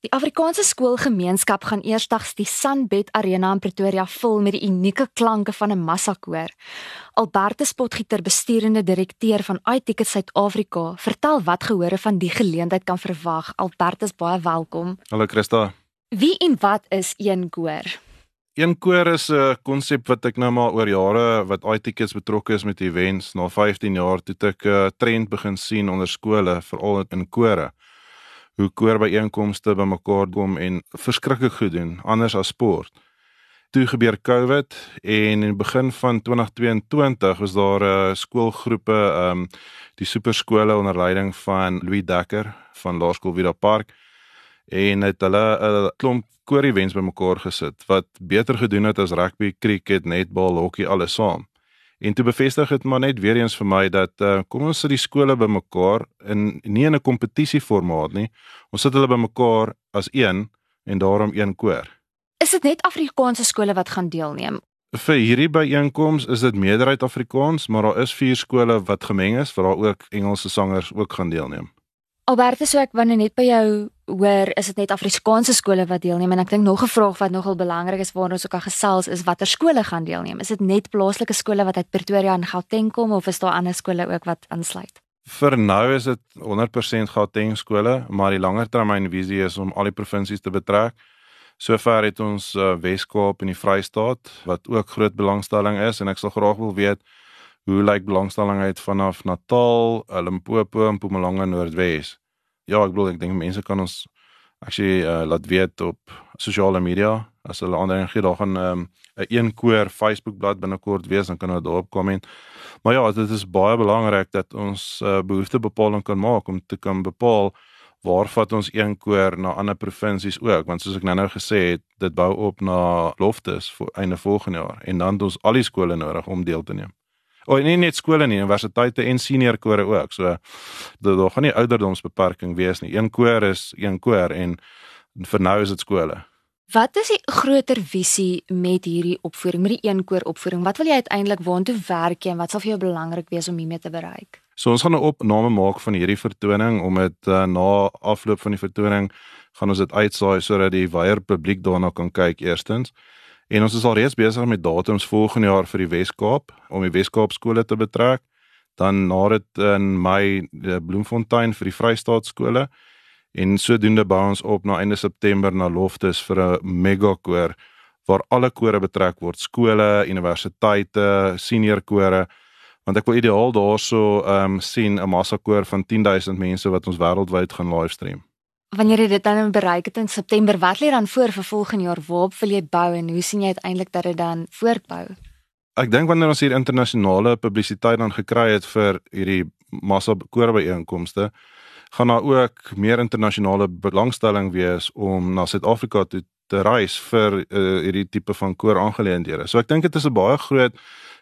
Die Afrikaanse skoolgemeenskap gaan eersdags die Sunbed Arena in Pretoria vul met die unieke klanke van 'n massakoor. Albertus Potgieter, besturende direkteur van iTicket Suid-Afrika, vertel wat gehore van die geleentheid kan verwag. Albertus, baie welkom. Hallo Christa. Wie en wat is een koor? Een koor is 'n konsep wat ek nou maar oor jare wat iTickets betrokke is met events. Na 15 jaar toe ek 'n trend begin sien onder skole, veral in kore hoe koorbyeenkomste bymekaar kom en verskriklik goed doen, anders as sport. Toe gebeur COVID en in die begin van 2022 was daar 'n uh, skoolgroepe, ehm um, die superskole onder leiding van Louis Dekker van Laerskool Vida Park en het hulle 'n klomp koor-events bymekaar gesit wat beter gedoen het as rugby, cricket, netbal, hokkie alles saam. En toe bevestig dit maar net weer eens vir my dat uh, kom ons sit die skole bymekaar in nie in 'n kompetisieformaat nie. Ons sit hulle bymekaar as een en daarom een koor. Is dit net Afrikaanse skole wat gaan deelneem? Vir hierdie byeenkoms is dit meerderheid Afrikaans, maar daar is vier skole wat gemeng is waar daar ook Engelse sangers ook gaan deelneem. Albertus, so ek wanneer net by jou hoor, is dit net Afrikaanse skole wat deelneem en ek dink nog 'n vraag wat nogal belangrik is waarna ons ook al gesels is watter skole gaan deelneem. Is dit net plaaslike skole wat uit Pretoria en Gauteng kom of is daar ander skole ook wat aansluit? Vir nou is dit 100% Gauteng skole, maar die langer termyn visie is om al die provinsies te betrek. Sover het ons uh, Wes-Kaap en die Vrystaat wat ook groot belangstelling is en ek sal graag wil weet hoe lyk belangstelling uit vanaf Natal, Limpopo en Mpumalanga Noordwes ja, ek bedoel ek dink mense kan ons actually uh, laat weet op sosiale media as hulle ander gee daar gaan 'n um, een koor Facebook bladsy binnekort wees dan kan hulle daarop komment. Maar ja, dit is baie belangrik dat ons uh, behoeftebepaling kan maak om te kan bepaal waar vat ons een koor na ander provinsies ook want soos ek nou-nou gesê het, dit bou op na loftes vir einde volgende jaar en dan het ons al die skole nodig om deel te neem. O, oh, nie net skole nie, universiteite en senior kore ook. So daar gaan nie ouderdomsbeperking wees nie. Een koor is een koor en vir nou is dit skole. Wat is die groter visie met hierdie opvoering, met die een koor opvoering? Wat wil jy uiteindelik waantoe werk jy en wat sal vir jou belangrik wees om hiermee te bereik? So ons gaan 'n opname maak van hierdie vertoning om dit uh, na afloop van die vertoning gaan ons dit uitsaai sodat die wyeer publiek daarna kan kyk eerstens. En ons is al reeds besig met datums volgende jaar vir die Wes-Kaap om die Wes-Kaap skole te betrek. Dan na dit in Mei die Bloemfontein vir die Vrystaat skole en sodoende bou ons op na einde September na Loftus vir 'n mega koor waar alle kore betrek word, skole, universiteite, senior kore want ek wil ideaal daarso ehm um, sien 'n massa koor van 10000 mense wat ons wêreldwyd gaan livestream wanneer jy dit dan bereik het in September, wat lê dan voor vir volgende jaar? Waarop wil jy bou en hoe sien jy uiteindelik dat dit dan voortbou? Ek dink wanneer ons hier internasionale publisiteit dan gekry het vir hierdie massa koorbyeenkomste, gaan daar ook meer internasionale belangstelling wees om na Suid-Afrika toe te reis vir uh, hierdie tipe van koor-aangeleenthede. So ek dink dit is 'n baie groot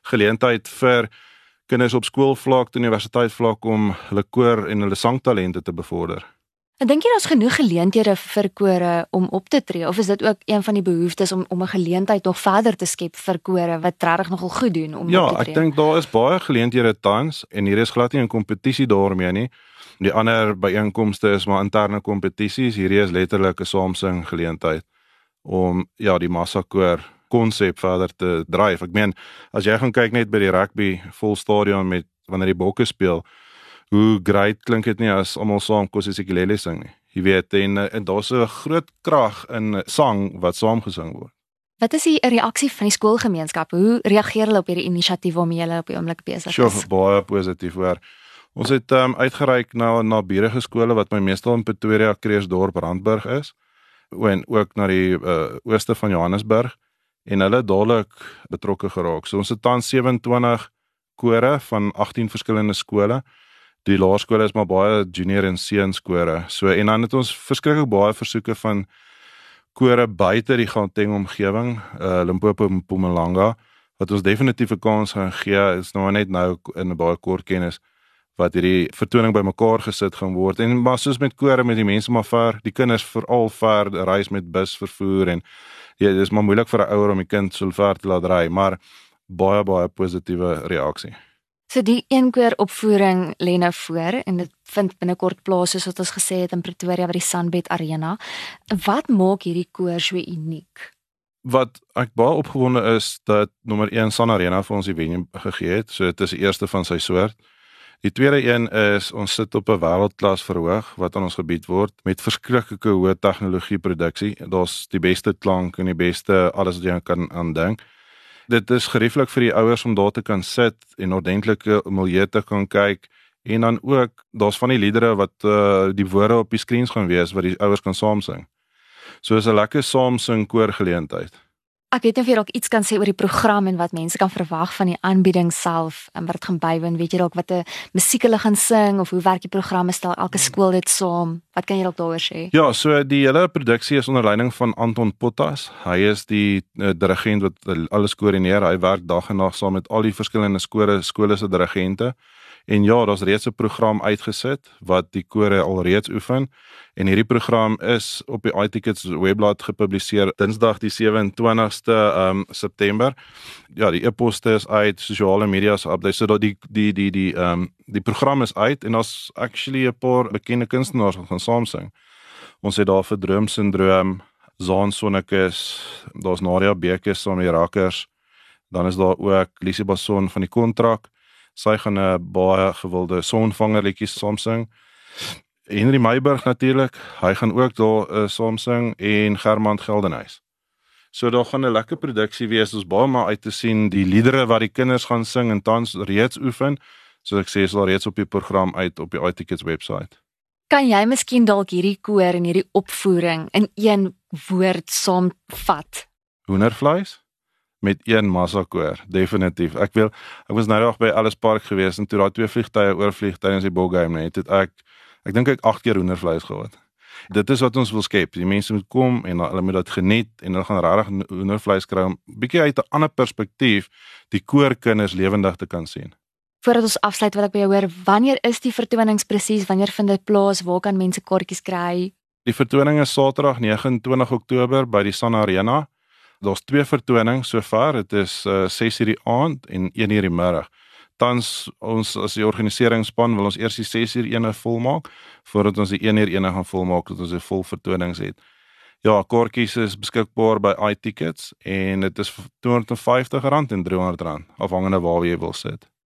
geleentheid vir kinders op skoolvlak, universiteitsvlak om hulle koor en hulle sangtalente te bevorder. En dink jy daar's genoeg geleenthede vir kore om op te tree of is dit ook een van die behoeftes om om 'n geleentheid nog verder te skep vir kore wat regtig nogal goed doen om ja, op te tree? Ja, ek dink daar is baie geleenthede tans en hier is glad nie 'n kompetisie daarmee nie. Die ander byeenkomste is maar interne kompetisies. Hierdie is letterlik 'n saamsing geleentheid om ja, die massa koor konsep verder te dryf. Ek meen, as jy gaan kyk net by die rugby vol stadion met wanneer die bokke speel, hoe great klink dit nie as almal saam Kosisekilele sing nie. Jy weet en, en daar's 'n groot krag in sang wat saamgesing word. Wat is die reaksie van die skoolgemeenskap? Hoe reageer hulle op hierdie inisiatief waarmee julle op die oomblik besig is? Sjoe, baie positief hoor. Ons het um, uitgereik na na buurige skole wat my meestal in Pretoria, Kreersdorp, Randburg is en ook na die uh, ooste van Johannesburg en hulle dadelik betrokke geraak. So ons het tans 27 kore van 18 verskillende skole die laerskole is maar baie junior en seunskore. So en dan het ons verskriklik baie versoeke van kore buite die Gauteng omgewing, uh Limpopo en Mpumalanga wat ons definitief 'n kans gaan gee. Is nou net nou in 'n baie kort kennis wat hierdie vertoning bymekaar gesit gaan word. En maar soos met kore met die mense maar ver, die kinders veral ver reis met bus vervoer en ja, dis maar moeilik vir 'n ouer om die kind so ver te laat ry, maar baie baie positiewe reaksie. So die een koor opvoering lê nou voor en dit vind binnekort plaas soos wat ons gesê het in Pretoria by die Sunbed Arena. Wat maak hierdie koor so uniek? Wat ek baie opgewonde is dat nommer 1 Sun Arena vir ons die venue gegee het. So dit is die eerste van sy soort. Die tweede een is ons sit op 'n wêreldklas verhoog wat aan ons gebied word met verskriklike hoë tegnologie produksie. Daar's die beste klank en die beste alles wat jy kan aandink. Dit is gerieflik vir die ouers om daar te kan sit en ordentlike milieu te kan kyk en dan ook daar's van die liedere wat uh, die woorde op die skerms gaan wees wat die ouers kan saam sing. So is 'n lekker saam sing koorgeleentheid. Ek weet nie of jy dalk iets kan sê oor die program en wat mense kan verwag van die aanbieding self en wat dit gaan bywoon. Weet jy dalk wat 'n musiek hulle gaan sing of hoe werk die programme stel elke skool dit saam? Wat kan jy dalk daaroor sê? Ja, so die hele produksie is onder leiding van Anton Pottas. Hy is die uh, dirigent wat alles koördineer. Hy werk dag en nag saam met al die verskillende skole skole se dirigente. En ja, daar's reeds 'n program uitgesit wat die kore alreeds oefen en hierdie program is op die iTickets webblad gepubliseer Dinsdag die 27ste um, September. Ja, die e-poste is uit, sosiale media se updates, so dat die die die die ehm um, die program is uit en daar's actually 'n paar bekende kunstenaars wat gaan saam sing. Ons het daar vir Droom Syndroom, Zaan Sonnekus, daar's Nadia Bekes van die Rakkers. Dan is daar ook Lisie Bason van die Kontrak sy gaan 'n baie gewilde sonvanger liedjies saam sing. Henry Meiburg natuurlik, hy gaan ook daar uh, saam sing en Germand Geldenhuys. So daar gaan 'n lekker produksie wees. Ons baie maar uit te sien die liedere wat die kinders gaan sing en tans reeds oefen. Soos ek sê, is al reeds op die program uit op die iTickets webwerf. Kan jy miskien dalk hierdie koor en hierdie opvoering in een woord saamvat? Hoendervleis? Met een massa koor definitief. Ek wil ek was nou reg by alles park gewees en toe daai twee vliegtye oorvlieg tydens die bogame net het ek ek dink ek 8 keer hoendervleis gehad. Dit is wat ons wil skep. Die mense moet kom en hulle moet dit geniet en hulle gaan regtig hoendervleis kry om bietjie uit 'n ander perspektief die koorkinders lewendig te kan sien. Voordat ons afsluit wil ek by jou hoor wanneer is die vertonings presies? Wanneer vind dit plaas? Waar kan mense kaartjies kry? Die vertoning is Saterdag 29 Oktober by die Sun Arena Daar's twee vertonings sover. Dit is uh, 6:00 die aand en 1:00 die middag. Tans ons as die organiseringsspan wil ons eers die 6:00 ene volmaak voordat ons die 1:00 ene gaan volmaak dat ons 'n vol vertonings het. Ja, kaartjies is beskikbaar by iTickets en dit is R250 en R300 afhangende waar jy wil sit.